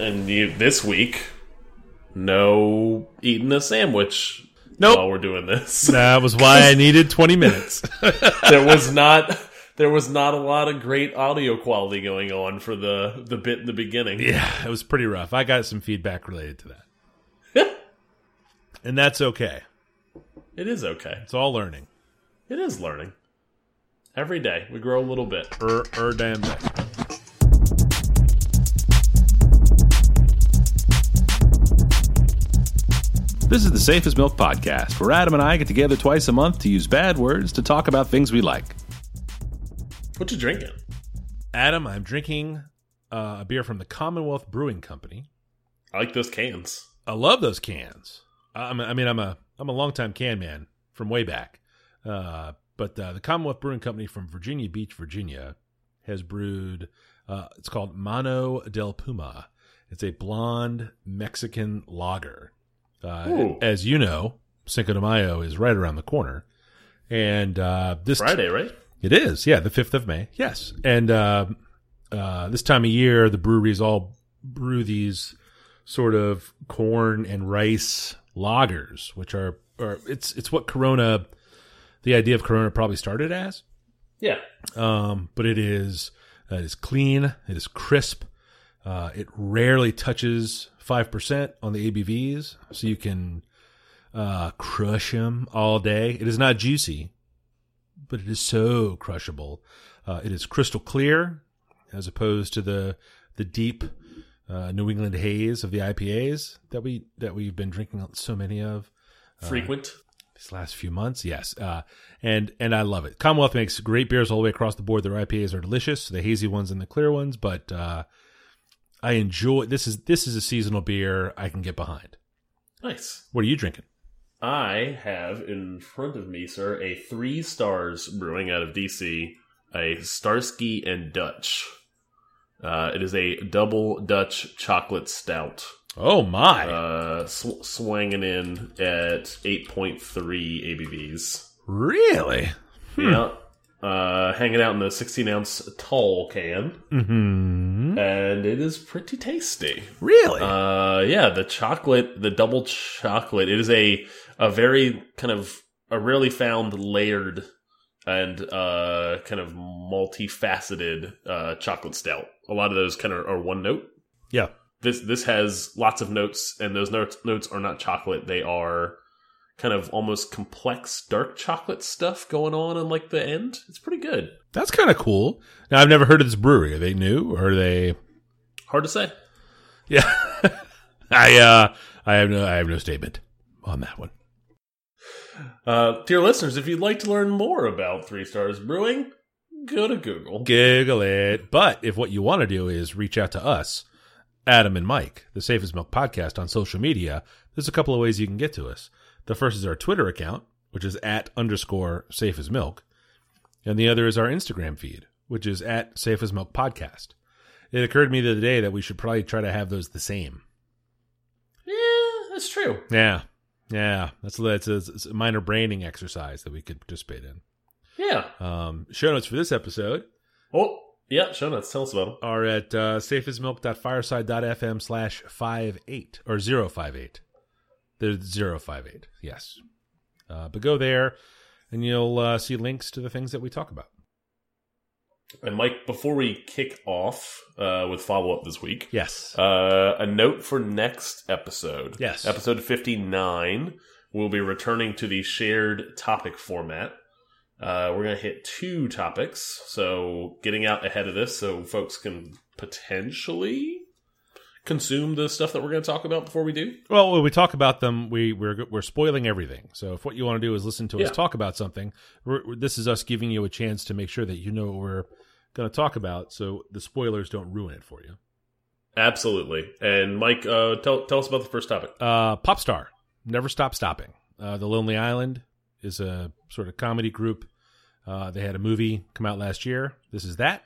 And you, this week, no eating a sandwich Nope. while we're doing this. That was why I needed 20 minutes. there was not there was not a lot of great audio quality going on for the the bit in the beginning. yeah, it was pretty rough. I got some feedback related to that. and that's okay. It is okay. It's all learning. It is learning. Every day we grow a little bit. Er, er damn day. This is the Safe As Milk Podcast, where Adam and I get together twice a month to use bad words to talk about things we like. What you drinking? Adam, I'm drinking uh, a beer from the Commonwealth Brewing Company. I like those cans. I love those cans. I'm, I mean, I'm a I'm a longtime can man from way back. Uh, but uh, the Commonwealth Brewing Company from Virginia Beach, Virginia, has brewed. Uh, it's called Mano del Puma. It's a blonde Mexican lager. Uh, as you know, Cinco de Mayo is right around the corner, and uh, this Friday, right? it is, yeah, the fifth of May. Yes, and uh, uh, this time of year, the breweries all brew these sort of corn and rice lagers, which are, are it's it's what Corona, the idea of Corona probably started as. Yeah. Um, but it is uh, it is clean, it is crisp, uh, it rarely touches five percent on the ABVs, so you can uh, crush them all day. It is not juicy, but it is so crushable. Uh, it is crystal clear, as opposed to the the deep uh, New England haze of the IPAs that we that we've been drinking so many of Frequent. these last few months. Yes, uh, and and I love it. Commonwealth makes great beers all the way across the board. Their IPAs are delicious, the hazy ones and the clear ones. But uh, I enjoy this is this is a seasonal beer I can get behind. nice. What are you drinking? I have in front of me, sir, a three stars brewing out of DC, a Starsky and Dutch. Uh, it is a double Dutch chocolate stout. Oh my! Uh, sw swanging in at 8.3 ABVs. really? Yeah. Uh, hanging out in the 16 ounce tall can. Hmm. And it is pretty tasty. Really? Uh, yeah, the chocolate, the double chocolate, it is a, a very kind of, a rarely found layered and, uh, kind of multifaceted, uh, chocolate stout. A lot of those kind of are one note. yeah. This, this has lots of notes and those notes, notes are not chocolate. They are kind of almost complex dark chocolate stuff going on in like the end. It's pretty good. That's kind of cool. Now I've never heard of this brewery. Are they new or are they? Hard to say. Yeah. I uh I have no I have no statement on that one. Uh, dear listeners, if you'd like to learn more about Three Stars Brewing, go to Google. Google it. But if what you want to do is reach out to us, Adam and Mike, the Safe As Milk Podcast on social media, there's a couple of ways you can get to us. The first is our Twitter account, which is at underscore safe as milk. And the other is our Instagram feed, which is at safe as milk podcast. It occurred to me the other day that we should probably try to have those the same. Yeah, that's true. Yeah. Yeah. That's, that's a, it's a minor branding exercise that we could participate in. Yeah. Um, show notes for this episode Oh, yeah, show notes. Tell us about them. are at uh, safeasmilk.fireside.fm slash 58 or 058. There's 058, yes. Uh, but go there and you'll uh, see links to the things that we talk about. And Mike, before we kick off uh, with follow up this week, Yes. uh, a note for next episode. Yes. Episode 59, we'll be returning to the shared topic format. Uh, we're going to hit two topics. So, getting out ahead of this so folks can potentially consume the stuff that we're going to talk about before we do. Well, when we talk about them, we we're we're spoiling everything. So if what you want to do is listen to us talk about something, this is us giving you a chance to make sure that you know what we're going to talk about, so the spoilers don't ruin it for you. Absolutely. And Mike, uh, tell tell us about the first topic. Uh, Popstar, Never Stop Stopping. Uh, the Lonely Island is a sort of comedy group. Uh, they had a movie come out last year. This is that.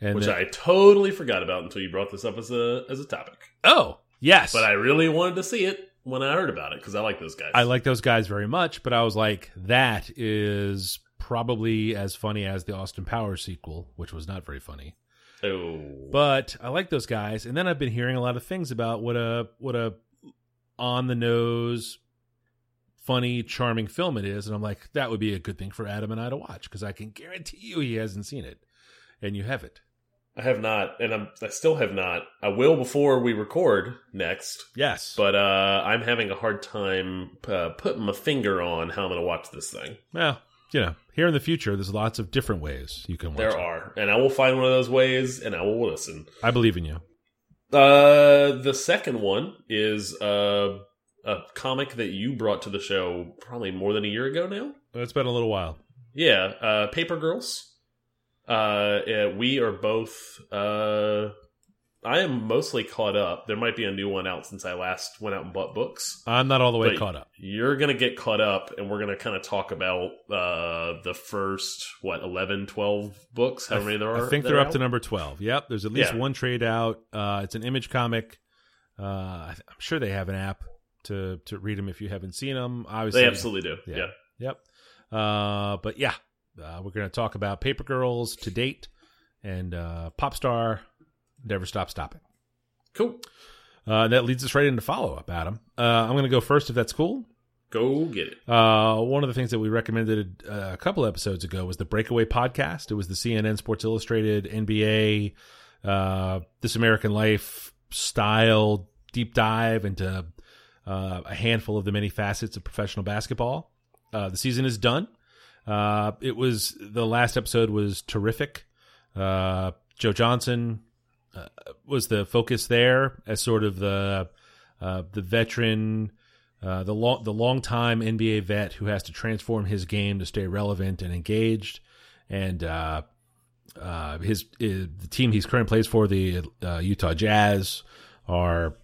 And Which the- I totally forgot about until you brought this up as a as a topic. oh yes, But I really wanted to see it when I heard about it because I like those guys. I like those guys very much, but I was like, that is probably as funny as the Austin Powers sequel, which was not very funny. Oh, But I like those guys, and then I've been hearing a lot of things about what a what a on the nose, funny, charming film it is, and I'm like, that would be a good thing for Adam and I to watch because I can guarantee you he hasn't seen it, and you haven't. I have not, and I'm, I still have not. I will before we record next, Yes, but uh, I'm having a hard time uh, putting my finger on how I'm going to watch this thing. well, you know, here in the future, there's lots of different ways you can watch. There it. are, and I will find one of those ways, and I will listen. I believe in you. Uh, the second one is uh, a comic that you brought to the show probably more than a year ago now. It's been a little while. Yeah, uh, Paper Girls. Uh, yeah, we are both. Uh, I am mostly caught up. There might be a new one out since I last went out and bought books. I'm not all the way caught up. You're gonna get caught up, and we're gonna kind of talk about uh, the first what 11, 12 books. How many there are? I think they're up to number 12. Yep, there's at least Yeah. one trade out. Uh, it's an image comic. Uh, I'm sure they have an app to to read them if you haven't seen them. Obviously, They absolutely do. Yeah. yeah. Yep. Uh, but yeah, uh, we're going to talk about Paper Girls to date and uh, Popstar Never Stop Stopping. Cool. Uh, that leads us right into follow up, Adam. Uh, I'm going to go first if that's cool. Go get it. Uh, one of the things that we recommended uh, a couple episodes ago was the Breakaway podcast. It was the CNN Sports Illustrated NBA, uh, This American Life style deep dive into uh, a handful of the many facets of professional basketball. Uh, the season is done. Uh, it was the last episode was terrific. Uh, Joe Johnson uh, was the focus there as sort of the uh, the veteran, uh, the long the long time NBA vet who has to transform his game to stay relevant and engaged, and uh, uh, his, uh, the team he's currently plays for the Utah Jazz are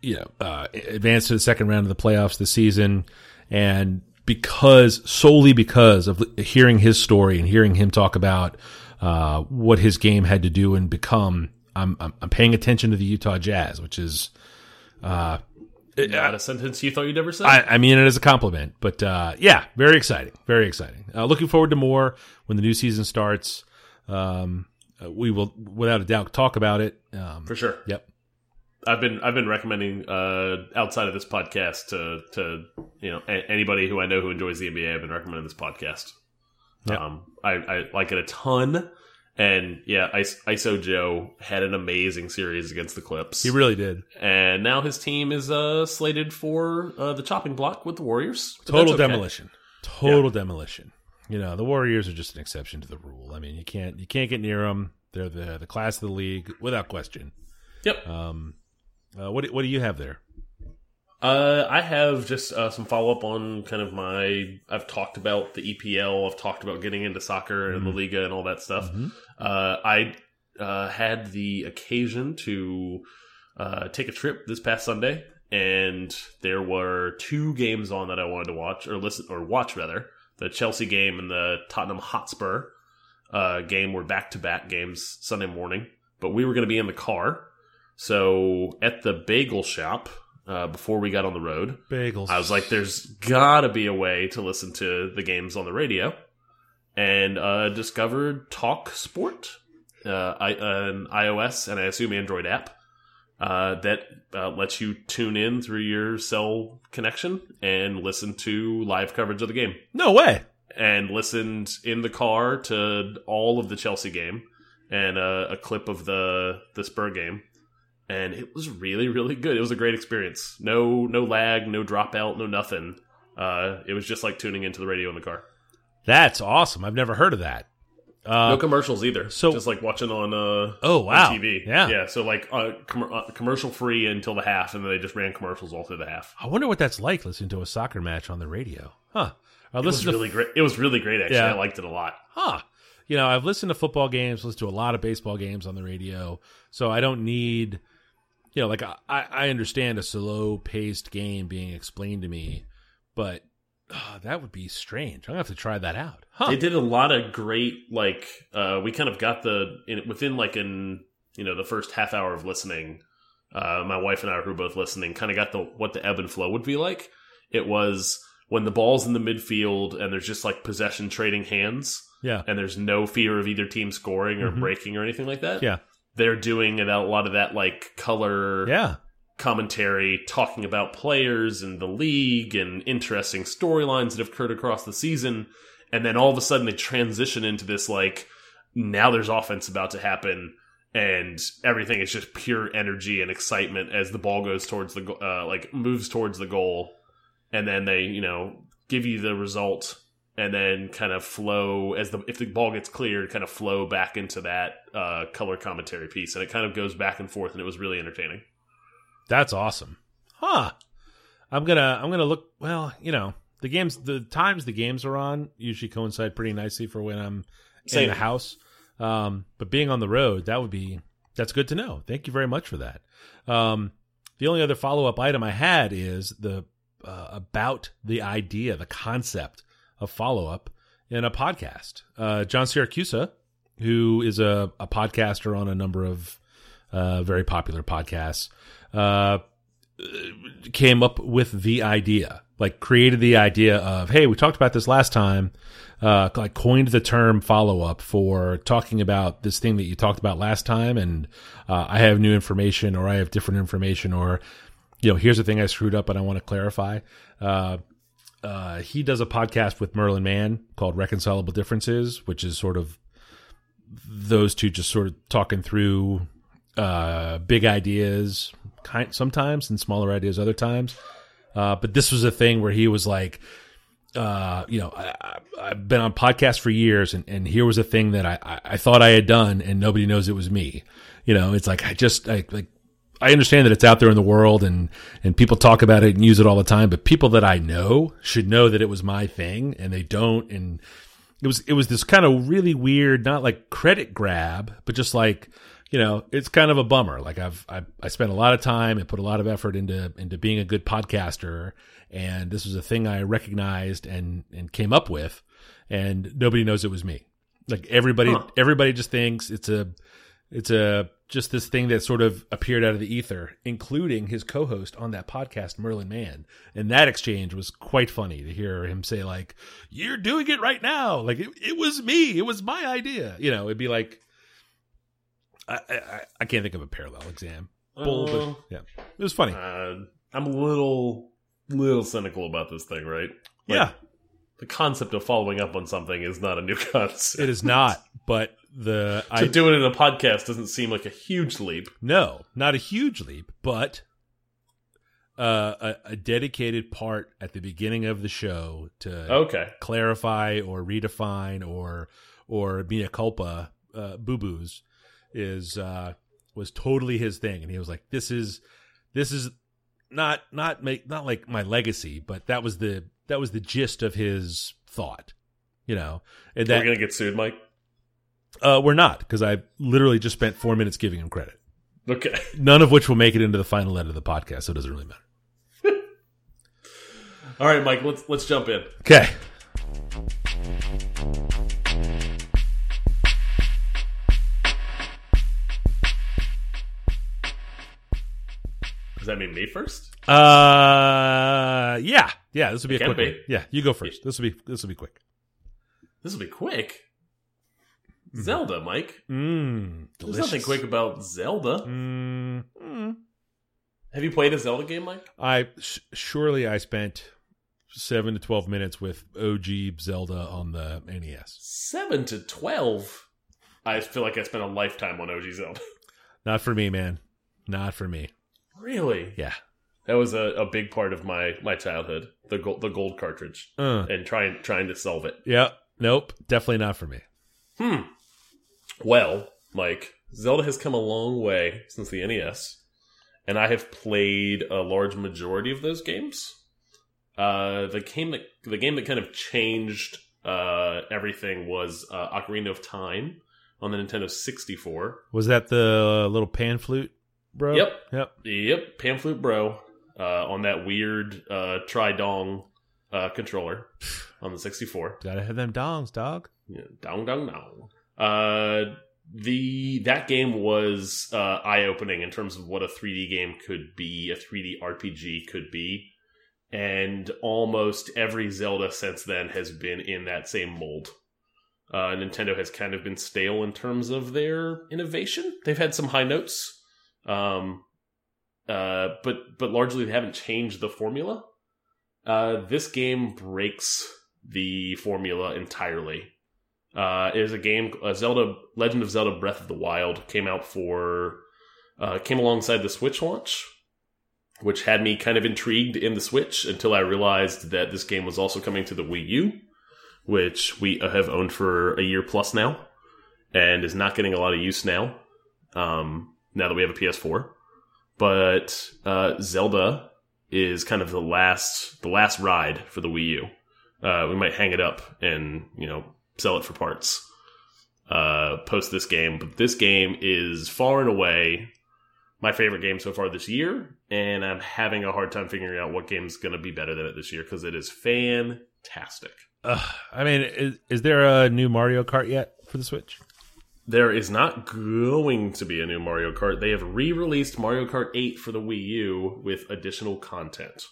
you know uh, advanced to the second round of the playoffs this season, and because solely because of hearing his story and hearing him talk about uh, what his game had to do and become, I'm, I'm I'm paying attention to the Utah Jazz, which is uh, Not a sentence you thought you'd ever say. I, I mean it as a compliment, but uh, yeah, very exciting, very exciting. Uh, looking forward to more when the new season starts. Um, uh, we will, without a doubt, talk about it. Um, for sure. yep. I've been I've been recommending uh, outside of this podcast to to you know a anybody who I know who enjoys the NBA. I've been recommending this podcast. Yep. Um, I, I like it a ton, and yeah, ISO Joe had an amazing series against the Clips, He really did. and now his team is uh, slated for uh, the chopping block with the Warriors. Total okay. demolition. Total demolition. You know, the Warriors are just an exception to the rule. I mean, you can't you can't get near them. They're the the class of the league without question. Yep. Um, uh, what do- what do you have there? Uh, I have just uh, some follow up on kind of my. I've talked about the EPL. I've talked about getting into soccer and La Liga and all that stuff. Mhm. Uh, I uh, had the occasion to uh, take a trip this past Sunday, and there were two games on that I wanted to watch or listen or watch rather. The Chelsea game and the Tottenham Hotspur uh, game were back to back games Sunday morning, but we were going to be in the car. So at the bagel shop uh, before we got on the road, Bagels. I was like, there's gotta be a way to listen to the games on the radio. And uh, discovered Talk Sport, uh, I, an iOS and I assume Android app uh, that uh, lets you tune in through your cell connection and listen to live coverage of the game. no way. And listened in the car to all of the Chelsea game and uh, a clip of the the Spur game. And it was really, really good. It was a great experience. No, no lag, no dropout, no nothing. Uh, it was just like tuning into the radio in the car. That's awesome. I've never heard of that. Uh, no commercials either. so- just like watching on uh Oh, wow. TV. Yeah. yeah. So like uh, com uh, commercial free until the half, and then they just ran commercials all through the half. I wonder what that's like listening to a soccer match on the radio. Huh. I It was really great. It was really great. Actually, Yeah. I liked it a lot. huh. You know, I've listened to football games, listened to a lot of baseball games on the radio, so I don't need, you know, like I, I understand a slow paced game being explained to me, but uh, that would be strange. I'm gonna have to try that out. Huh. They did a lot of great like uh we kind of got the in, within like in you know the first half hour of listening uh my wife and I who were both listening kind of got the what the ebb and flow would be like it was when the ball's in the midfield and there's just like possession trading hands Yeah. and there's no fear of either team scoring or Mhm. breaking or anything like that. Yeah. They're doing a lot of that like color Yeah. commentary talking about players and the league and interesting storylines that have occurred across the season. And then all of a sudden they transition into this like, now there's offense about to happen and everything is just pure energy and excitement as the ball goes towards the, uh, like moves towards the goal. And then they, you know, give you the result and then kind of flow as the, if the ball gets cleared, kind of flow back into that, uh, color commentary piece. And it kind of goes back and forth and it was really entertaining. That's awesome. Huh. I'm gonna I'm gonna look well, you know, the games the times the games are on usually coincide pretty nicely for when I'm in the house. Um, but being on the road, that would be that's good to know. Thank you very much for that. Um, the only other follow up item I had is the uh, about the idea, the concept of follow up in a podcast. Uh, John Siracusa, who is a, a podcaster on a number of uh, very popular podcasts, uh, came up with the idea, like created the idea of, hey, we talked about this last time, uh, like coined the term follow up for talking about this thing that you talked about last time. And, uh, I have new information or I have different information or, you know, here's the thing I screwed up and I want to clarify. Uh, uh, he does a podcast with Merlin Mann called Reconcilable Differences, which is sort of those two just sort of talking through uh, big ideas, kind sometimes, and smaller ideas other times. Uh, but this was a thing where he was like, uh, you know, I, I've been on podcasts for years, and, and here was a thing that I, I, I thought I had done, and nobody knows it was me. You know, it's like I just I like I understand that it's out there in the world and and people talk about it and use it all the time, but people that I know should know that it was my thing and they don't and it was it was this kind of really weird not like credit grab, but just like you know, it's kind of a bummer. Like I've I, I spent a lot of time and put a lot of effort into into being a good podcaster and this was a thing I recognized and and came up with and nobody knows it was me. Like everybody Huh. everybody just thinks it's a it's a just this thing that sort of appeared out of the ether, including his co-host on that podcast, Merlin Mann. And that exchange was quite funny to hear him say, like, "You're doing it right now. Like it, it was me. It was my idea." You know, it'd be like, I I, I can't think of a parallel exam. Bull, Uh, but yeah, it was funny. Uh, I'm a little, little cynical about this thing, right? Like, yeah, The concept of following up on something is not a new concept. it is not. But the to I do it in a podcast doesn't seem like a huge leap. No, not a huge leap, but uh, a, a dedicated part at the beginning of the show to Okay. clarify or redefine or or mea culpa uh, boo boos is uh, was totally his thing, and he was like, "This is this is not not make not like my legacy, but that was the that was the gist of his thought." You know, and We're gonna get sued, Mike. Uh, we're not because I literally just spent four minutes giving him credit Okay. none of which will make it into the final edit of the podcast, so it doesn't really matter. All right, Mike. Let's let's jump in. Okay. Does that mean me first? Uh, yeah, yeah. This will be a quick be. one. Yeah, you go first. This will be this will be quick. This will be quick. Zelda, Mike. Mmm, There's nothing quick about Zelda. Mm, mm. Have you played a Zelda game, Mike? I sh- surely I spent seven to twelve minutes with OG Zelda on the NES. Seven to twelve. I feel like I spent a lifetime on OG Zelda. Not for me, man. Not for me. really? Yeah. That was a, a big part of my my childhood. The gold the gold cartridge Uh, and trying trying to solve it. yeah. Nope. Definitely not for me. Hmm. Well, Mike, Zelda has come a long way since the NES, and I have played a large majority of those games. Uh, the game that the game that kind of changed uh, everything was uh, Ocarina of Time on the Nintendo 64. Was that the little pan flute, bro? Yep. Yep. Yep, Pan flute, Bro uh, on that weird uh, Tridong uh, controller on the 64. Gotta have them dongs, dog. Yeah, dong dong dong. Uh, the that game was uh, eye opening in terms of what a 3D game could be, a 3D RPG could be, and almost every Zelda since then has been in that same mold. Uh, Nintendo has kind of been stale in terms of their innovation. They've had some high notes, um, uh, but but largely they haven't changed the formula. Uh, this game breaks the formula entirely. Uh, is a game, uh, Zelda Legend of Zelda: Breath of the Wild came out for uh, came alongside the Switch launch, which had me kind of intrigued in the Switch until I realized that this game was also coming to the Wii U, which we have owned for a year plus now, and is not getting a lot of use now. Um, now that we have a PS4, but uh, Zelda is kind of the last the last ride for the Wii U. Uh, we might hang it up and you know sell it for parts uh, post this game, but this game is far and away my favorite game so far this year, and I'm having a hard time figuring out what game's going to be better than it this year because it is fantastic. Uh, I mean, is, is there a new Mario Kart yet for the Switch? There is not going to be a new Mario Kart. They have re-released Mario Kart 8 for the Wii U with additional content.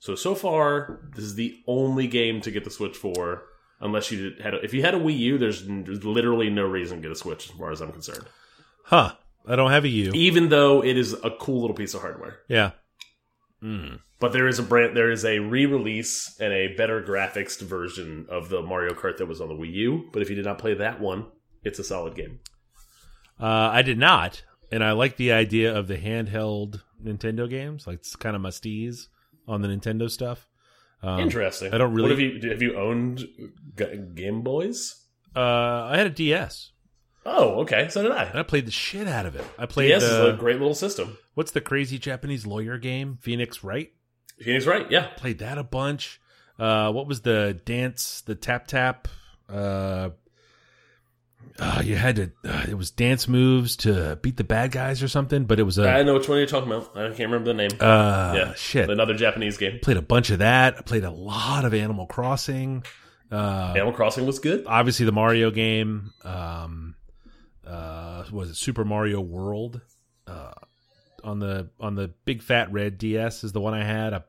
So so far, this is the only game to get the Switch for. Unless you had, a, if you had a Wii U, there's, there's literally no reason to get a Switch, as far as I'm concerned. Huh. I don't have a U. Even though it is a cool little piece of hardware. Yeah. Mm. But there is a brand, there is a re-release and a better graphics version of the Mario Kart that was on the Wii U. But if you did not play that one, it's a solid game. Uh, I did not, and I like the idea of the handheld Nintendo games, like it's kind of musties on the Nintendo stuff. Um, Interesting. I don't really. What have you have you owned Game Boys? Uh, I had a DS. Oh, okay. So did I. And I played the shit out of it. I played. DS the, is a great little system. What's the crazy Japanese lawyer game? Phoenix Wright. Phoenix Wright. Yeah. Played that a bunch. Uh, what was the dance? The tap tap. Uh, uh, you had to. Uh, it was dance moves to beat the bad guys or something. But it was a. I know which one you're talking about. I can't remember the name. Uh, yeah. Shit. Another Japanese game. Played a bunch of that. I played a lot of Animal Crossing. Uh, Animal Crossing was good. obviously the Mario game. Um, uh, was it Super Mario World? Uh, on the on the big fat red DS is the one I had. I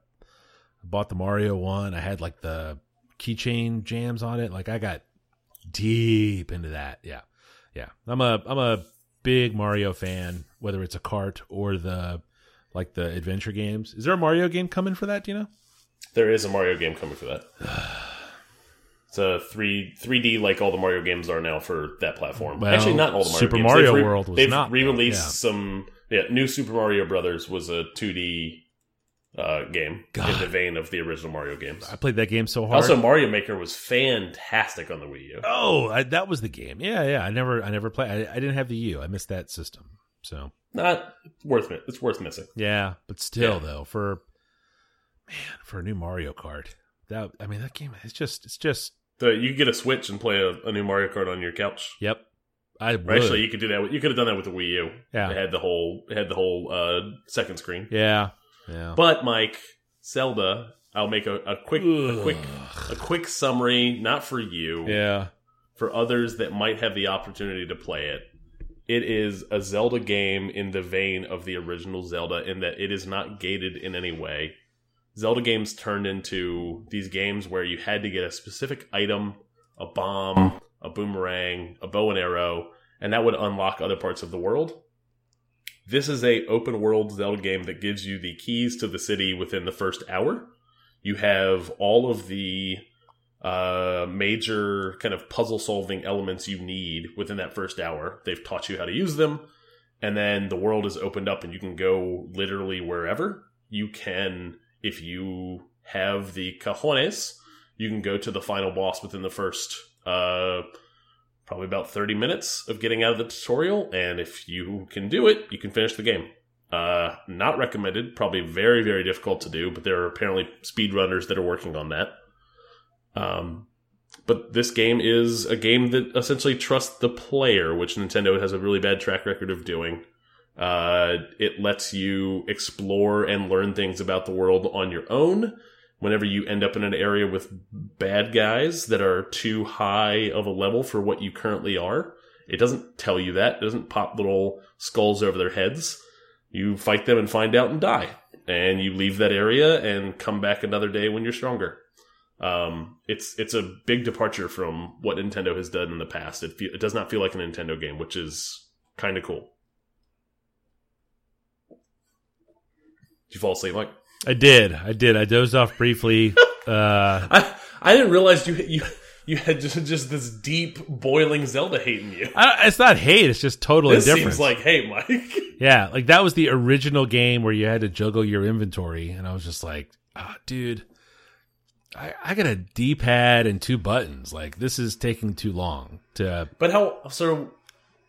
bought the Mario one. I had like the keychain jams on it. Like I got deep into that. Yeah, yeah. I'm a I'm a big Mario fan. Whether it's a cart or the like the adventure games. Is there a Mario game coming for that? Do you know? There is a Mario game coming for that. It's a three three D like all the Mario games are now for that platform. Well, Actually, not all the Mario Super games. Mario they've World was they've not, re-released yeah. some. Yeah, New Super Mario Brothers was a two D uh, game God. in the vein of the original Mario games. I played that game so hard. Also, Mario Maker was fantastic on the Wii U. Oh, I, that was the game. Yeah, yeah. I never, I never played. I, I didn't have the U. I missed that system. So Not worth it. It's worth missing. yeah, but still, Yeah. though, for man, for a new Mario Kart, that I mean, that game is just, it's just. So you could get a Switch and play a, a new Mario Kart on your couch. Yep. I would. Actually, you could do that. With, you could have done that with the Wii U. Yeah. it had the whole it had the whole uh, second screen. yeah, yeah. But Mike, Zelda, I'll make a, a quick a quick a quick summary, not for you, yeah. for others that might have the opportunity to play it. It is a Zelda game in the vein of the original Zelda in that it is not gated in any way. Zelda games turned into these games where you had to get a specific item, a bomb, a boomerang, a bow and arrow, and that would unlock other parts of the world. This is a open world Zelda game that gives you the keys to the city within the first hour. You have all of the uh, major kind of puzzle solving elements you need within that first hour. They've taught you how to use them, and then the world is opened up, and you can go literally wherever. You can, if you have the cajones, you can go to the final boss within the first uh, probably about 30 minutes of getting out of the tutorial, and if you can do it, you can finish the game. Uh, not recommended, probably very, very difficult to do, but there are apparently speedrunners that are working on that. Um, but this game is a game that essentially trusts the player, which Nintendo has a really bad track record of doing. Uh, it lets you explore and learn things about the world on your own. Whenever you end up in an area with bad guys that are too high of a level for what you currently are, it doesn't tell you that. It doesn't pop little skulls over their heads. You fight them and find out and die. And you leave that area and come back another day when you're stronger. Um, it's it's a big departure from what Nintendo has done in the past. It fe it does not feel like a Nintendo game, which is kind of cool. Did you fall asleep, Mike? I did. I did. I dozed off briefly. uh, I I didn't realize you you you had just just this deep boiling Zelda hate in you. I, it's not hate. It's just totally This indifference. seems like hate, Mike. yeah, like that was the original game where you had to juggle your inventory, and I was just like, ah, dude, I, I got a D pad and two buttons. Like this is taking too long to. But how? So,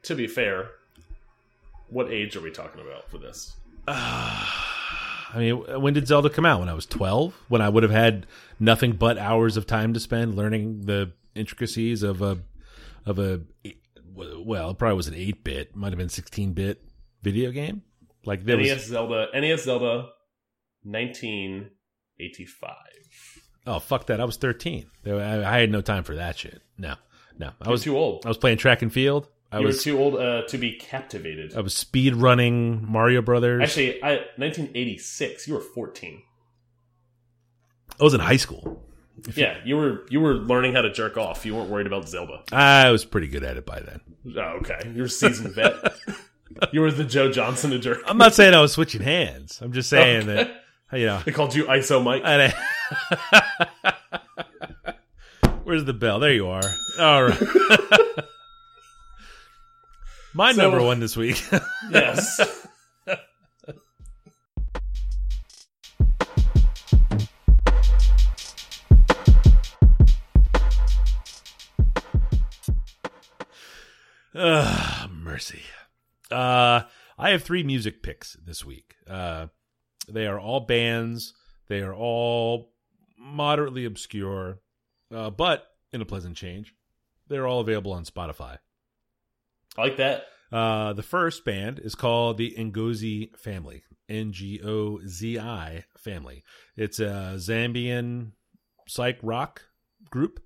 to be fair, what age are we talking about for this? I mean, when did Zelda come out? When I was twelve. When I would have had nothing but hours of time to spend learning the intricacies of a of a well, it probably was an eight bit, might have been sixteen bit video game. Like there NES was Zelda, NES Zelda, nineteen eighty five. oh fuck that, I was thirteen. I, I had no time for that shit. No, no, I was was too old. I was playing track and field. I you was were too old uh, to be captivated. I was speed running Mario Brothers. Actually, I 1986. You were 14. I was in high school. Yeah, you were you were learning how to jerk off. You weren't worried about Zelda. I was pretty good at it by then. Oh, okay. You're a seasoned vet. you were the Joe Johnson of jerk. I'm not saying I was switching hands. I'm just saying Okay. that you know. They called you ISO Mike. Where's the bell? There you are. All right. My So- number one this week. yes. Ugh, mercy. Uh, I have three music picks this week. Uh, they are all bands. They are all moderately obscure, uh, but in a pleasant change. They're all available on Spotify. I like that. Uh, the first band is called the Ngozi Family. N G O Z I Family. It's a Zambian psych rock group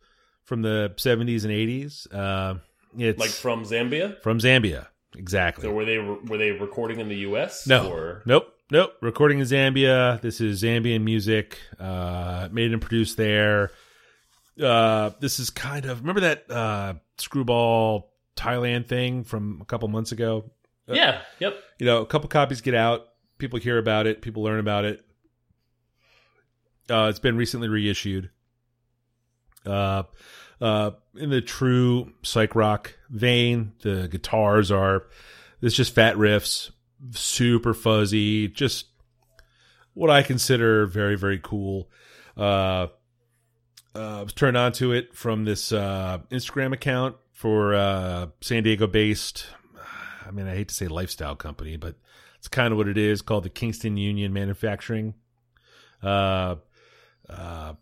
from the 70s and 80s. Uh, it's Like from Zambia. from Zambia. Exactly. So were they were they recording in the U.S.? No. Or Nope. Nope. Recording in Zambia. This is Zambian music. Uh, made and produced there. Uh, this is kind of remember that uh, screwball Thailand thing from a couple months ago. yeah. Yep. You know, a couple copies get out. People hear about it. People learn about it. Uh, it's been recently reissued. Uh, uh, in the true psych rock vein, the guitars are it's just fat riffs, super fuzzy, just what I consider very very cool. Uh, uh, I was turned on to it from this uh, Instagram account for uh, San Diego based. I mean, I hate to say lifestyle company, but it's kind of what it is called the Kingston Union Manufacturing. Uh, uh,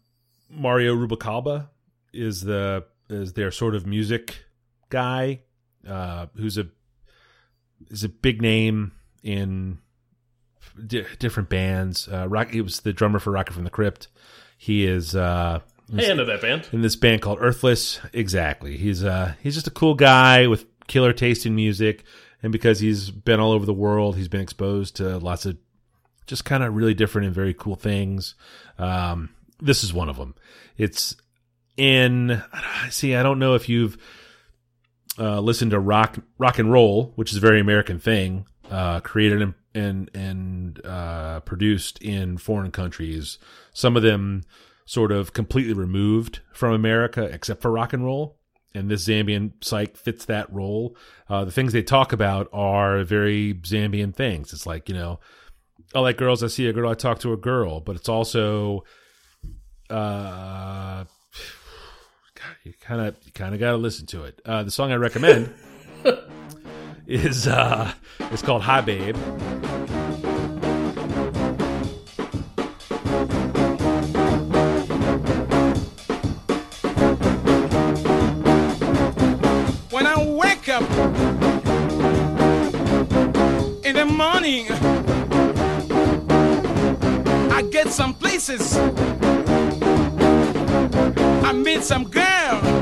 Mario Rubalcaba is the is their sort of music guy, uh, who's a is a big name in di- different bands. Uh, Rock, he was the drummer for Rocket from the Crypt. He is uh, Hey, I know that band. in this band called Earthless. Exactly. He's uh he's just a cool guy with killer taste in music, and because he's been all over the world, he's been exposed to lots of just kind of really different and very cool things. Um, this is one of them. It's in see. I don't know if you've uh, listened to rock rock and roll, which is a very American thing, uh, created and and, and uh, produced in foreign countries. Some of them sort of completely removed from America, except for rock and roll. And this Zambian psych fits that role. Uh, the things they talk about are very Zambian things. It's like, you know, I like girls, I see a girl, I talk to a girl, but it's also, uh, God, you kind of, you kind of got to listen to it. Uh, the song I recommend is, uh, it's called Hi Babe. Morning, I get some places. I meet some girl.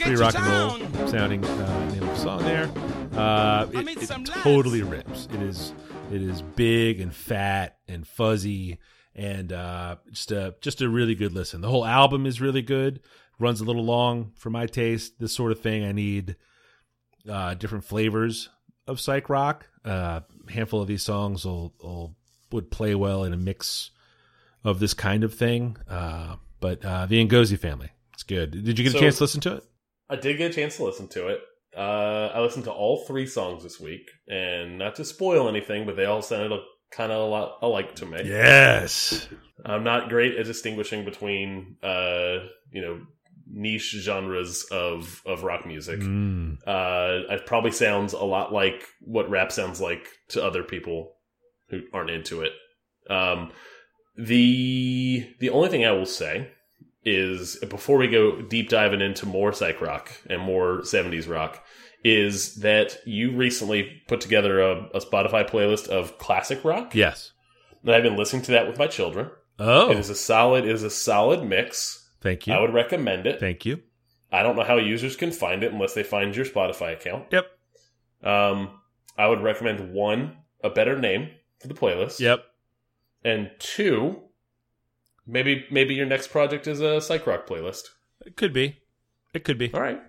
Know, pretty rock and roll sounding uh, name of the song there. Uh, it, it totally rips. It is it is big and fat and fuzzy and uh, just a just a really good listen. The whole album is really good. Runs a little long for my taste. This sort of thing, I need uh, different flavors of psych rock. Uh, a handful of these songs will, will would play well in a mix of this kind of thing. Uh, but uh, the Ngozi family, it's good. Did you get a chance to listen to it? I did get a chance to listen to it. Uh, I listened to all three songs this week, and not to spoil anything, but they all sounded kind of a lot alike to me. Yes. I'm not great at distinguishing between, uh, you know, niche genres of of rock music. Mm. Uh, it probably sounds a lot like what rap sounds like to other people who aren't into it. Um, the the only thing I will say is before we go deep diving into more psych rock and more 70s rock is that you recently put together a, a Spotify playlist of classic rock. Yes. And I've been listening to that with my children. Oh, It is a solid it is a solid mix. thank you. I would recommend it. thank you. I don't know how users can find it unless they find your Spotify account. Yep. Um, I would recommend one, a better name for the playlist. Yep. And two, maybe maybe your next project is a psych rock playlist. It could be. It could be. All right.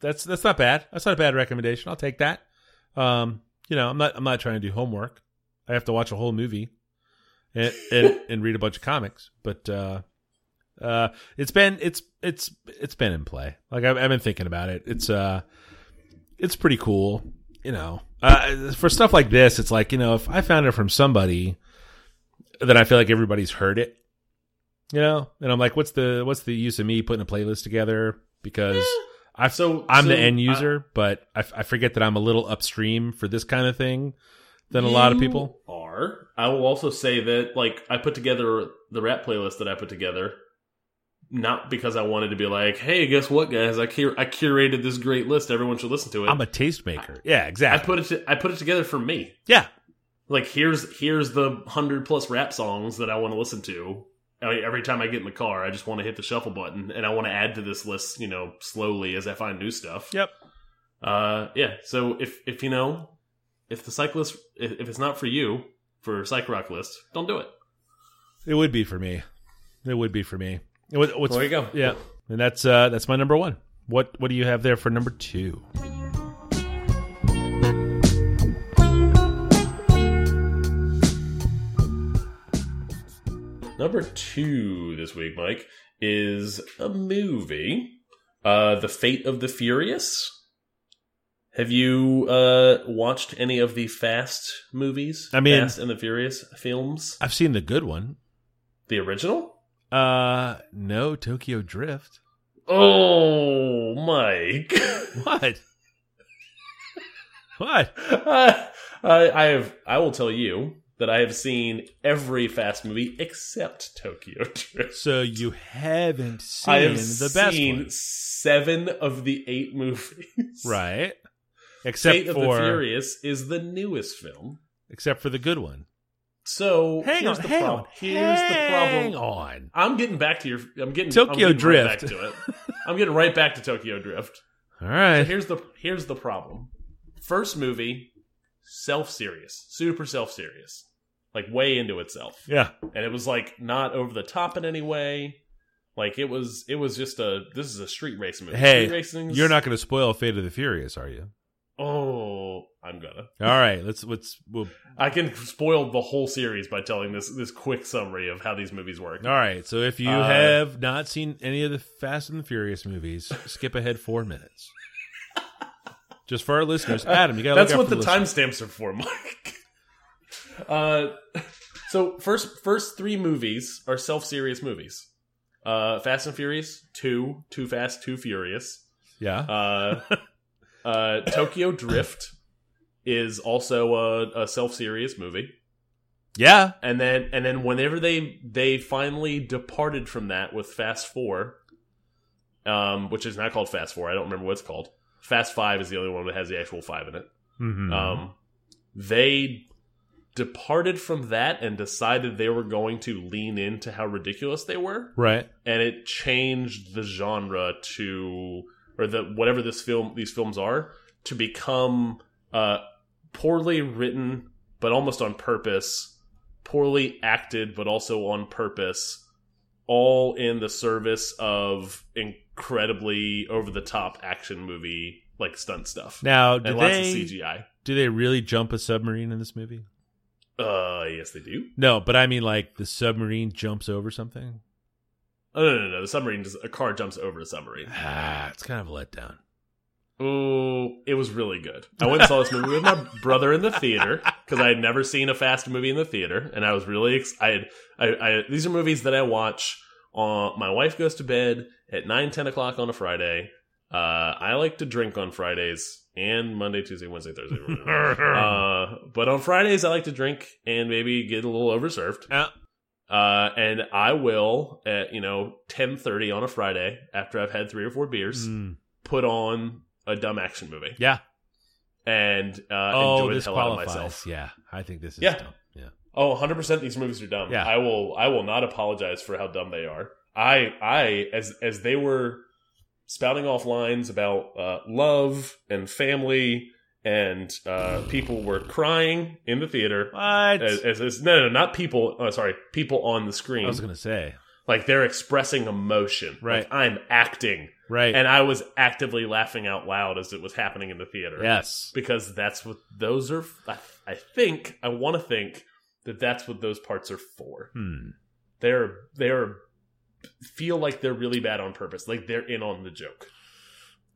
That's that's not bad. That's not a bad recommendation. I'll take that. Um, you know, I'm not I'm not trying to do homework. I have to watch a whole movie and and, and read a bunch of comics. But uh, uh, it's been it's it's it's been in play. Like I've, I've been thinking about it. It's uh, it's pretty cool. You know, uh, for stuff like this, it's like you know, if I found it from somebody, then I feel like everybody's heard it. You know, and I'm like, what's the what's the use of me putting a playlist together because. I So I'm the so end I- user, but I, I forget that I'm a little upstream for this kind of thing than a lot of people. are. I will also say that like I put together the rap playlist that I put together not because I wanted to be like, "Hey, guess what, guys? I cur- I curated this great list. Everyone should listen to it." I'm a tastemaker. Yeah, exactly. I put it I put it together for me. yeah, Like here's here's the 100 plus rap songs that I want to listen to. I- Every time I get in the car, I just want to hit the shuffle button and I want to add to this list, you know, slowly as I find new stuff. yep. Uh, yeah. So if if you know, if the cyclist, if, if it's not for you for a psych rock list, don't do it. It would be for me. It would be for me. What, what's, There you go. Yeah, and that's uh that's my number one. What what do you have there for number two? Number two this week, Mike, is a movie, uh, The Fate of the Furious. Have you uh, watched any of the Fast movies? I mean- Fast and the Furious films. I've seen the good one. The original? Uh, no, Tokyo Drift. Oh, Mike. What? what? I, I have. I will tell you that I have seen every Fast movie except Tokyo Drift. So you haven't seen I have the best seen one, seven of the eight movies. right? Except Fate of for the Furious is the newest film. except for the good one. So Hang here's on, the problem. on, Here's the hang problem. on. I'm getting back to your. I'm getting Tokyo I'm getting right Drift. back to it. I'm getting right back to Tokyo Drift. All right. Here's the here's the problem. First movie, self serious, super self serious, like way into itself, Yeah. and it was like not over the top in any way. Like it was, it was just a. This is a street racing movie. Hey, racing's- You're not going to spoil Fate of the Furious, are you? Oh, I'm gonna. All right. Let's let's we'll, I can spoil the whole series by telling this this quick summary of how these movies work. All right. So if you Uh, have not seen any of the Fast and the Furious movies, skip ahead 4 minutes. Just for our listeners, Adam, you got That's look what the for timestamps are for, Mike. Uh, so first first three movies are self serious movies. Uh, Fast and Furious two, Too Fast, Too Furious. Yeah. Uh, uh, Tokyo Drift is also a, a self serious movie. yeah. and then and then whenever they they finally departed from that with Fast Four, um, which is not called Fast Four. I don't remember what it's called. Fast Five is the only one that has the actual five in it. Mhm. Um, they departed from that and decided they were going to lean into how ridiculous they were, Right. and it changed the genre to or the whatever this film these films are to become uh, poorly written but almost on purpose, poorly acted but also on purpose, all in the service of incredibly over the top action movie like stunt stuff Now, and do lots they of CGI. do they really jump a submarine in this movie? Uh, yes, they do. No, but I mean like the submarine jumps over something. Oh, no, no, no. The submarine, just, a car jumps over a submarine. Ah, it's kind of a letdown. Oh, it was really good. I went and saw this movie with my brother in the theater because I had never seen a fast movie in the theater, and I was really excited. I, I, these are movies that I watch. On my wife goes to bed at nine, ten o'clock on a Friday. Uh, I like to drink on Fridays and Monday, Tuesday, Wednesday, Thursday. uh, but on Fridays, I like to drink and maybe get a little overserved. Yeah. Uh, and I will at you know ten thirty on a Friday after I've had three or four beers Mm. put on a dumb action movie Yeah. and uh, oh, enjoy the this hell out of qualifies. myself. Yeah, I think this is Yeah. dumb. Yeah. Oh, 100 percent. These movies are dumb. Yeah. I will. I will not apologize for how dumb they are. I, I, as as they were spouting off lines about uh, love and family, and uh, people were crying in the theater. What? As, as, as- no, no, not people. Oh, sorry, people on the screen. I was gonna say. like they're expressing emotion. Right. Like, I'm acting, Right. and I was actively laughing out loud as it was happening in the theater. yes. because that's what those are. I, I think I want to think that that's what those parts are for. Hmm. They're they're feel like they're really bad on purpose, like they're in on the joke,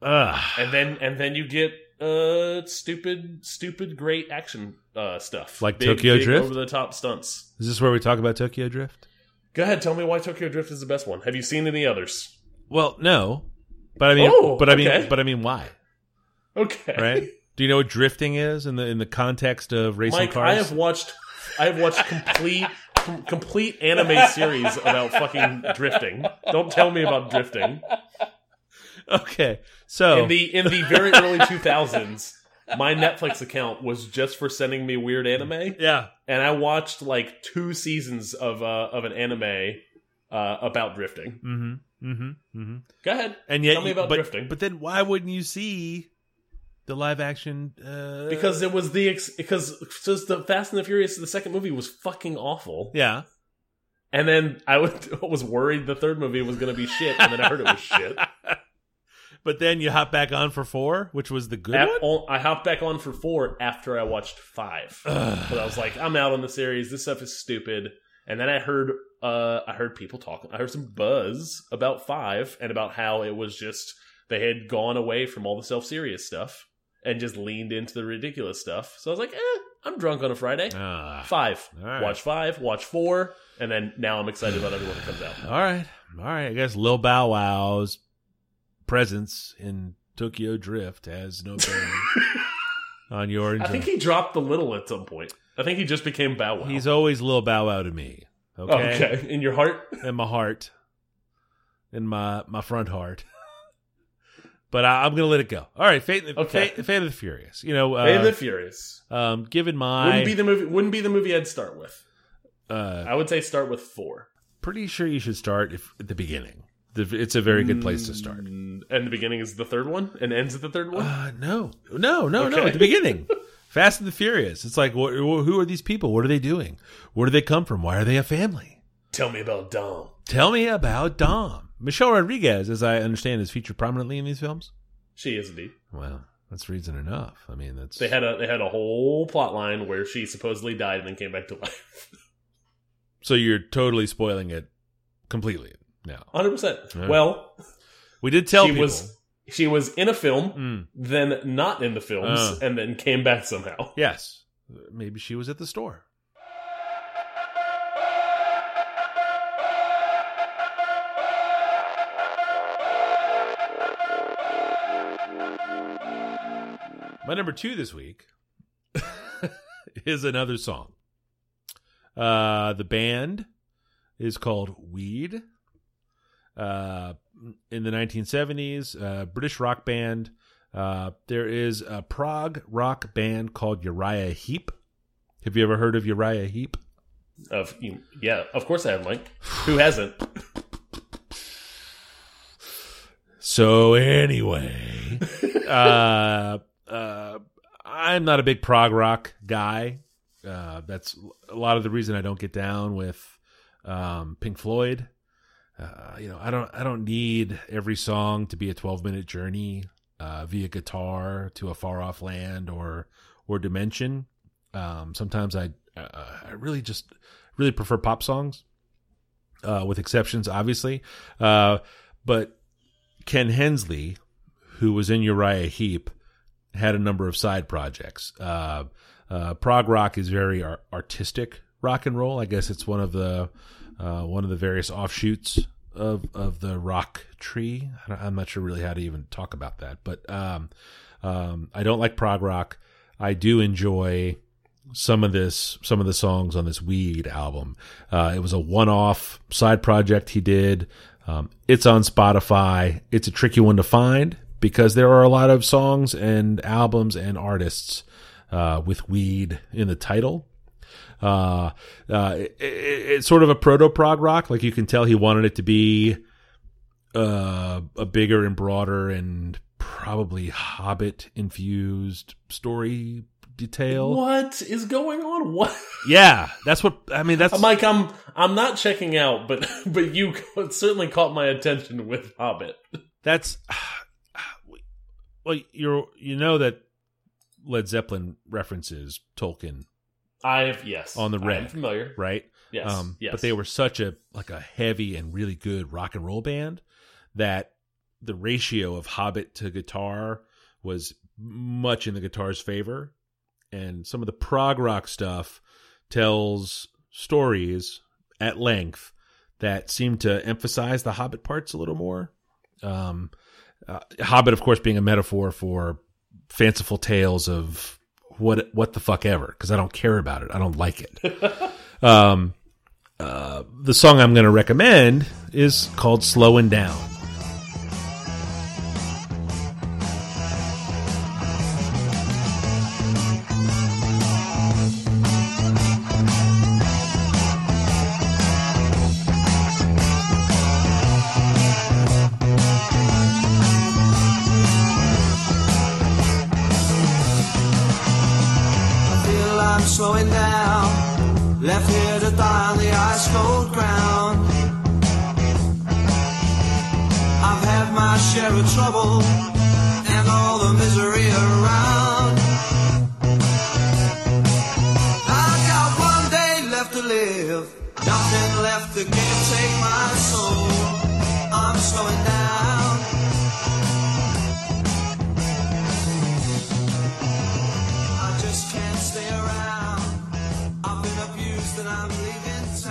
Ugh. and then and then you get uh stupid stupid great action uh stuff Like Tokyo Drift? over the top stunts. Is this where we talk about Tokyo Drift? Go ahead, tell me why Tokyo Drift is the best one. Have you seen any others? Well, no. But I mean, Oh, but I mean, okay. but I mean, why? Okay, Right? Do you know what drifting is in the in the context of racing Mike, cars? I have watched I have watched complete com- complete anime series about fucking drifting. Don't tell me about drifting. Okay, so In the in the very early 2000s, my Netflix account was just for sending me weird anime, yeah, and I watched like two seasons of uh, of an anime uh, about drifting. mm-hmm, mm-hmm, mm-hmm. Go ahead, And yet, tell me about but, drifting. But then, why wouldn't you see the live action? Uh, because it was the ex- because just the Fast and the Furious the second movie was fucking awful, yeah, and then I was worried the third movie was going to be shit, and then I heard it was shit. but then you hop back on for four, which was the good Ap- one. I hopped back on for four after I watched five. But I was like, I'm out on the series. This stuff is stupid. And then I heard, uh, I heard people talking. I heard some buzz about five and about how it was just they had gone away from all the self serious stuff and just leaned into the ridiculous stuff. So I was like, eh, I'm drunk on a Friday. Ah, Five. Right. Watch five. Watch four. And then now I'm excited about everyone that comes out. all right, all right. I guess Lil Bow Wow's presence in Tokyo Drift has no bearing on your. I think he dropped the little at some point. I think he just became Bow Wow. He's always Lil Bow Wow to me. Okay, okay. In your heart. in my heart, in my my front heart. but I, I'm gonna let it go. All right, Fate, Okay. Fate, Fate of the Furious. You know, uh, Fate of the Furious. um, given my, Wouldn't be the movie. Wouldn't be the movie I'd start with. uh, I would say start with four. pretty sure you should start if, at the beginning. The, it's a very good place to start. Mm, And the beginning is the third one, and ends at the third one. Uh, no, no, no, no. At the beginning, Fast and the Furious. It's like, wh- wh- who are these people? What are they doing? Where do they come from? Why are they a family? Tell me about Dom. Tell me about Dom. Michelle Rodriguez, as I understand, is featured prominently in these films. She is indeed. Well, that's reason enough. I mean, that's They had a they had a whole plot line where she supposedly died and then came back to life. so you're totally spoiling it completely now. Hundred percent. Well, We did tell she people. was she was in a film, Mm, then not in the films, Oh. and then came back somehow. yes, maybe she was at the store. My number two this week is another song. Uh, the band is called Weed. Uh, in the 1970s, uh, British rock band. Uh, there is a prog rock band called Uriah Heep. Have you ever heard of Uriah Heep? Of yeah, of course I have, Mike. Who hasn't? So anyway, uh, uh, I'm not a big prog rock guy. Uh, that's a lot of the reason I don't get down with um, Pink Floyd. Uh, you know, I don't I don't need every song to be a 12 minute journey uh, via guitar to a far off land or or dimension. Um, sometimes I uh, I really just really prefer pop songs, uh, with exceptions, obviously. Uh, but Ken Hensley, who was in Uriah Heep, had a number of side projects. Prog rock is very ar- artistic rock and roll. I guess it's one of the uh, one of the various offshoots of of the rock tree. I'm not sure really how to even talk about that, but um, um, I don't like prog rock. I do enjoy some of this some of the songs on this Weed album. Uh, it was a one off side project he did. Um, it's on Spotify. It's a tricky one to find because there are a lot of songs and albums and artists uh, with weed in the title. Uh, uh, it, it- it's sort of a proto prog rock. Like you can tell he wanted it to be uh, a bigger and broader and probably Hobbit infused story detail. What is going on? What, Yeah, that's what I mean. That's Mike? I'm I'm not checking out, but but you certainly caught my attention with Hobbit. that's well, you're you know that Led Zeppelin references Tolkien, I've yes On the I red. familiar. right? Yes, Um, yes. But they were such a like a heavy and really good rock and roll band that the ratio of Hobbit to guitar was much in the guitar's favor, and some of the prog rock stuff tells stories at length that seem to emphasize the Hobbit parts a little more. Um, uh, Hobbit, of course, being a metaphor for fanciful tales of what what the fuck ever, because I don't care about it. I don't like it. um, uh, the song I'm going to recommend is called "Slowing Down."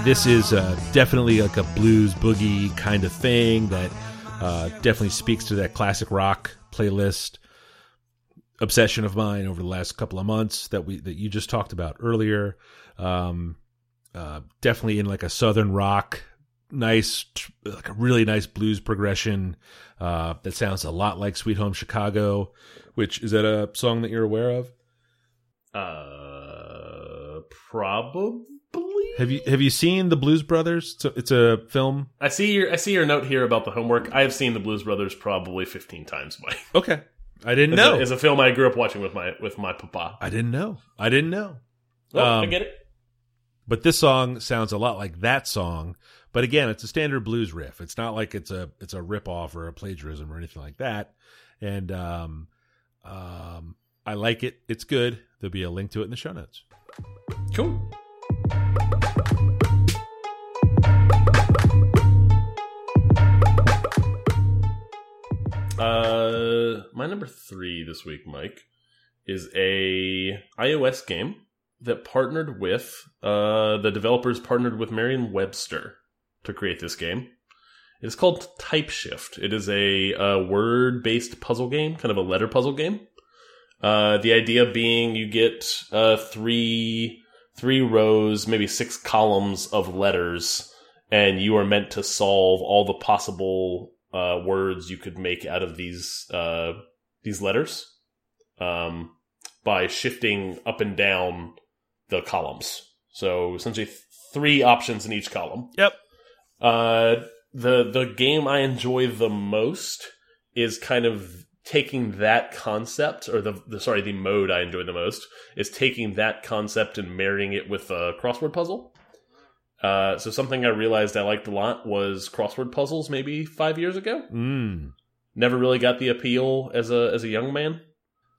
This is uh, definitely like a blues boogie kind of thing that uh, definitely speaks to that classic rock playlist obsession of mine over the last couple of months that we that you just talked about earlier. Um, uh, definitely in like a southern rock, nice, like a really nice blues progression uh, that sounds a lot like Sweet Home Chicago. Which is that a song that you're aware of? Uh, probably. Have you have you seen the Blues Brothers? It's a, it's a film. I see your I see your note here about the homework. I have seen the Blues Brothers probably fifteen times. Mike. Okay, I didn't It's a- know. It's a film I grew up watching with my with my papa. I didn't know. I didn't know. Oh, I Um, get it. But this song sounds a lot like that song. But again, it's a standard blues riff. It's not like it's a it's a rip off or a plagiarism or anything like that. And um, um, I like it. It's good. There'll be a link to it in the show notes. Cool. Uh, my number three this week, Mike, is a iOS game that partnered with uh the developers partnered with Merriam-Webster to create this game. It's called Typeshift. It is a, uh word-based puzzle game, kind of a letter puzzle game. Uh, the idea being you get uh three three rows, maybe six columns of letters, and you are meant to solve all the possible uh, words you could make out of these uh, these letters um, by shifting up and down the columns. So essentially, th- three options in each column. Yep. Uh, the the game I enjoy the most is kind of taking that concept, or the, the sorry, the mode I enjoy the most is taking that concept and marrying it with a crossword puzzle. Uh, so something I realized I liked a lot was crossword puzzles. Maybe five years ago, Mm. never really got the appeal as a as a young man.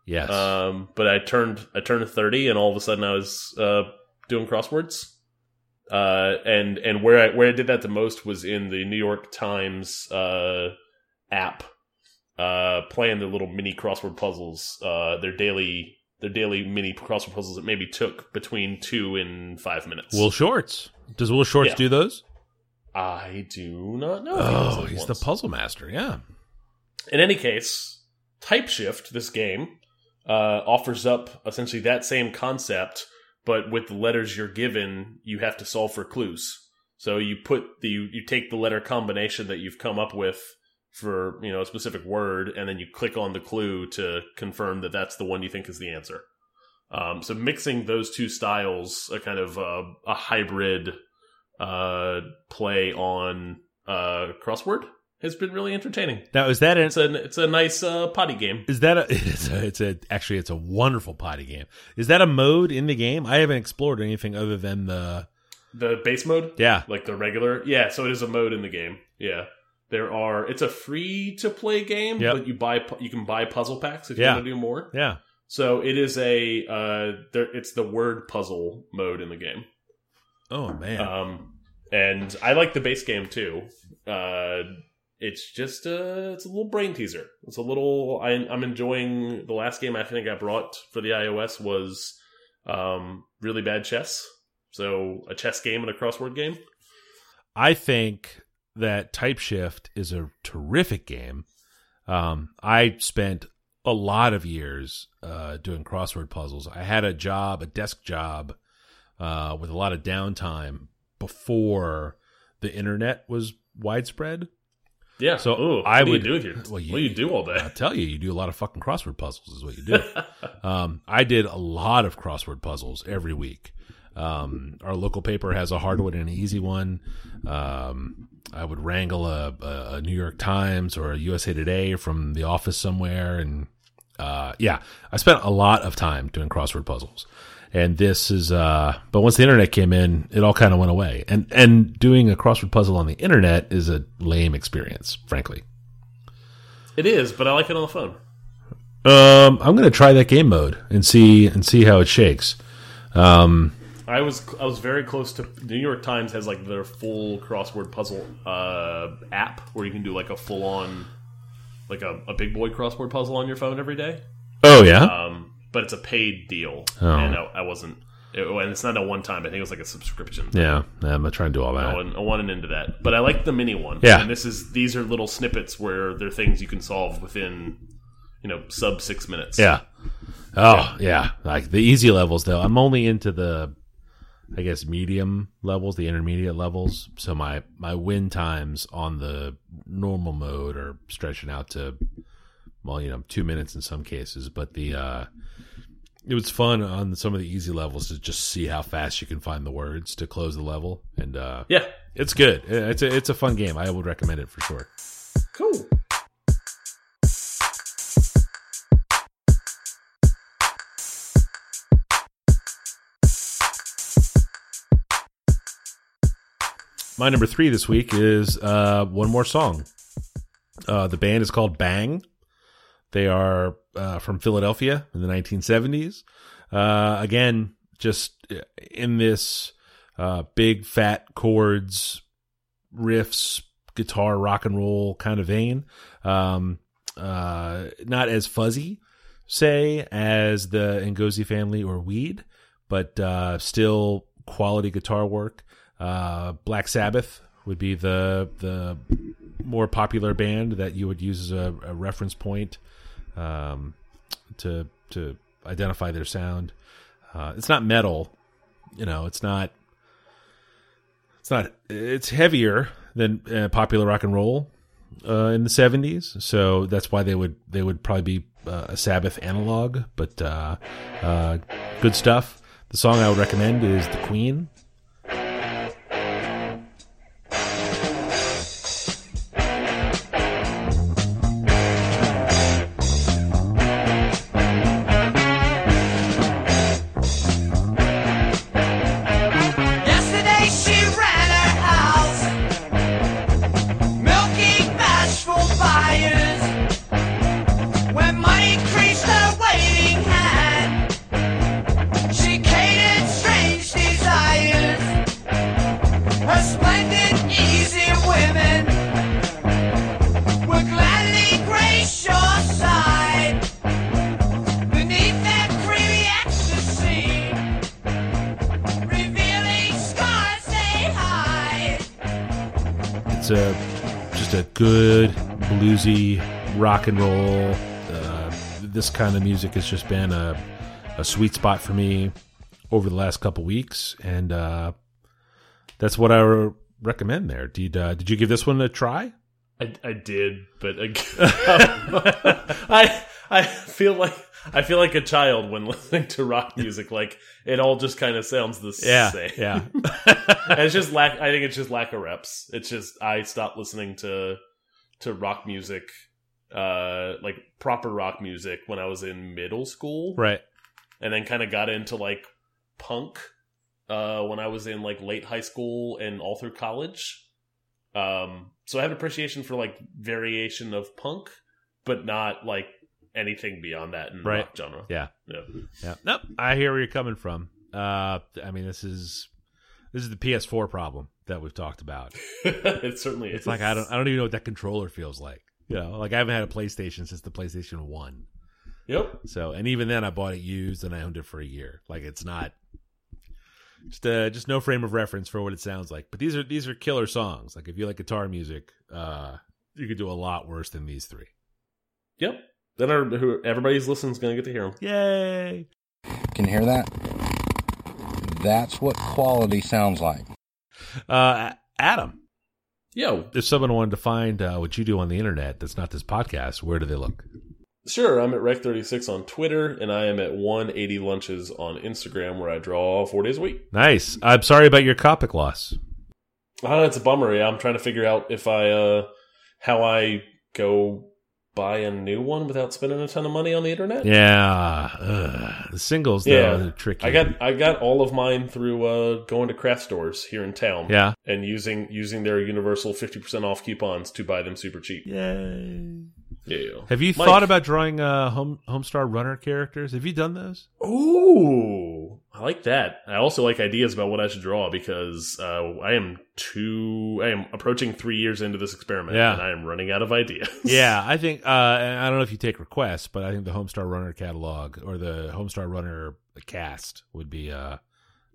Yes. Um, but I turned I turned thirty, and all of a sudden I was uh, doing crosswords. Uh, and and where I where I did that the most was in the New York Times uh, app, uh, playing the little mini crossword puzzles. Uh, their daily their daily mini crossword puzzles that maybe took between two and five minutes. Will Shortz. Does Will Shortz Yeah. do those? I do not know. if he Oh, he's the puzzle master. Yeah. In any case, TypeShift, this game, uh, offers up essentially that same concept, but with the letters you're given, you have to solve for clues. So you put the you, you take the letter combination that you've come up with for you know a specific word, and then you click on the clue to confirm that that's the one you think is the answer. Um, so mixing those two styles, a kind of uh, a hybrid uh, play on uh, crossword, has been really entertaining. Now is that an, It's a it's a nice uh, potty game. is that a it's a it's a actually it's a wonderful potty game. Is that a mode in the game? I haven't explored anything other than the The base mode, yeah. like the regular, yeah. So it is a mode in the game. Yeah, there are. It's a free to play game, Yep. but you buy you can buy puzzle packs if you want to do more. Yeah. So it is a uh, there. It's the word puzzle mode in the game. Oh man. Um, and I like the base game too. Uh, it's just uh, it's a little brain teaser. It's a little. I, I'm enjoying the last game. I think I brought for the iOS was um, really bad chess. So a chess game and a crossword game. I think that TypeShift is a terrific game. Um, I spent a lot of years uh, doing crossword puzzles. I had a job, a desk job, uh, with a lot of downtime before the internet was widespread. Yeah. So Ooh, I what would- do you do with well, you- what do you do all day? I tell you, you do a lot of fucking crossword puzzles, is what you do. um, I did a lot of crossword puzzles every week. Um, our local paper has a hard one and an easy one. Um, I would wrangle a, a, New York Times or a USA Today from the office somewhere, and uh, yeah, I spent a lot of time doing crossword puzzles. And this is, uh, but once the internet came in, it all kind of went away. And and doing a crossword puzzle on the internet is a lame experience, frankly. it is, but I like it on the phone. Um, I'm gonna try that game mode and see and see how it shakes. Um, I was I was very close to. The New York Times has like their full crossword puzzle uh, app where you can do like a full on, like a, a big boy crossword puzzle on your phone every day. oh yeah, Um, but it's a paid deal, Oh. and I, I wasn't. It, and it's not a one time. I think it was like a subscription. yeah. I'm gonna try and do all I that. wasn't, I wasn't into that, but I like the mini one. Yeah. and this is these are little snippets where they're things you can solve within, you know, sub six minutes. Yeah. Oh yeah. Like the easy levels though. I'm only into the, I guess medium levels, the intermediate levels. So my my win times on the normal mode are stretching out to, well, you know, two minutes in some cases. But the uh, it was fun on some of the easy levels to just see how fast you can find the words to close the level, and uh, yeah, it's good. It's a it's a fun game. I would recommend it for sure. cool. My number three this week is uh, one more song. Uh, the band is called Bang. They are uh, from Philadelphia in the 1970s. Uh, again, just in this uh, big fat chords, riffs, guitar, rock and roll kind of vein. Um, uh, not as fuzzy, say, as the Ngozi family or Weed, but still quality guitar work. Uh, Black Sabbath would be the the more popular band that you would use as a, a reference point um, to to identify their sound. Uh, it's not metal, you know. It's not. It's not. It's heavier than uh, popular rock and roll uh, in the seventies, so that's why they would they would probably be uh, a Sabbath analog. But uh, uh, good stuff. The song I would recommend is The Queen. It's a just a good bluesy rock and roll. Uh, this kind of music has just been a, a sweet spot for me over the last couple weeks, and uh, that's what I re- recommend. There, did uh, did you give this one a try? I, I did, but I I feel like I feel like a child when listening to rock music. Like it all just kind of sounds the same. yeah. It's just lack. I think it's just lack of reps. It's just I stopped listening to to rock music, uh, like proper rock music when I was in middle school, right. and then kind of got into like punk uh, when I was in like late high school and all through college. Um, so I have appreciation for like variation of punk, but not like anything beyond that in Right. rock genre. Yeah. Yeah. Yeah. Nope. I hear where you're coming from. Uh, I mean, this is this is the PS4 problem that we've talked about. it certainly is. It's like I don't I don't even know what that controller feels like. You know, like I haven't had a PlayStation since the PlayStation One. Yep. So, and even then, I bought it used and I owned it for a year. Like it's not just uh, just no frame of reference for what it sounds like. But these are these are killer songs. Like if you like guitar music, uh, you could do a lot worse than these three. Yep. Then our, who, everybody's listening is going to get to hear them. Yay! Can you hear that? That's what quality sounds like. Uh, Adam, Yo, if someone wanted to find uh, what you do on the internet that's not this podcast, where do they look? sure. I'm at Rec36 on Twitter, and I am at 180 Lunches on Instagram, where I draw four days a week. Nice. I'm sorry about your Copic loss. Oh, it's a bummer. Yeah, I'm trying to figure out if I, uh, how I go buy a new one without spending a ton of money on the internet. Yeah, ugh. the singles Yeah. they're tricky. I got I got all of mine through uh, going to craft stores here in town. yeah. and using using their universal fifty percent off coupons to buy them super cheap. Yay! Yeah. Have you Mike. thought about drawing uh, home Homestar Runner characters? Have you done those? Ooh, I like that. I also like ideas about what I should draw because uh, I am two. I am approaching three years into this experiment, Yeah. and I am running out of ideas. Yeah, I think. Uh, I don't know if you take requests, but I think the Homestar Runner catalog or the Homestar Runner cast would be uh,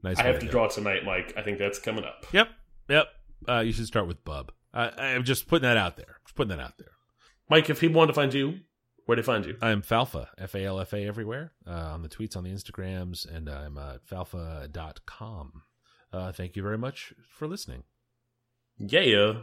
nice. I have to it. draw tonight, Mike. I think that's coming up. Yep, yep. Uh, you should start with Bub. I, I'm just putting that out there. Just putting that out there. Mike, if people want to find you, where do they find you? I'm Falfa, F A L F A everywhere, uh, on the tweets, on the Instagrams, and I'm uh, at falfa.com. Uh, thank you very much for listening. Yeah.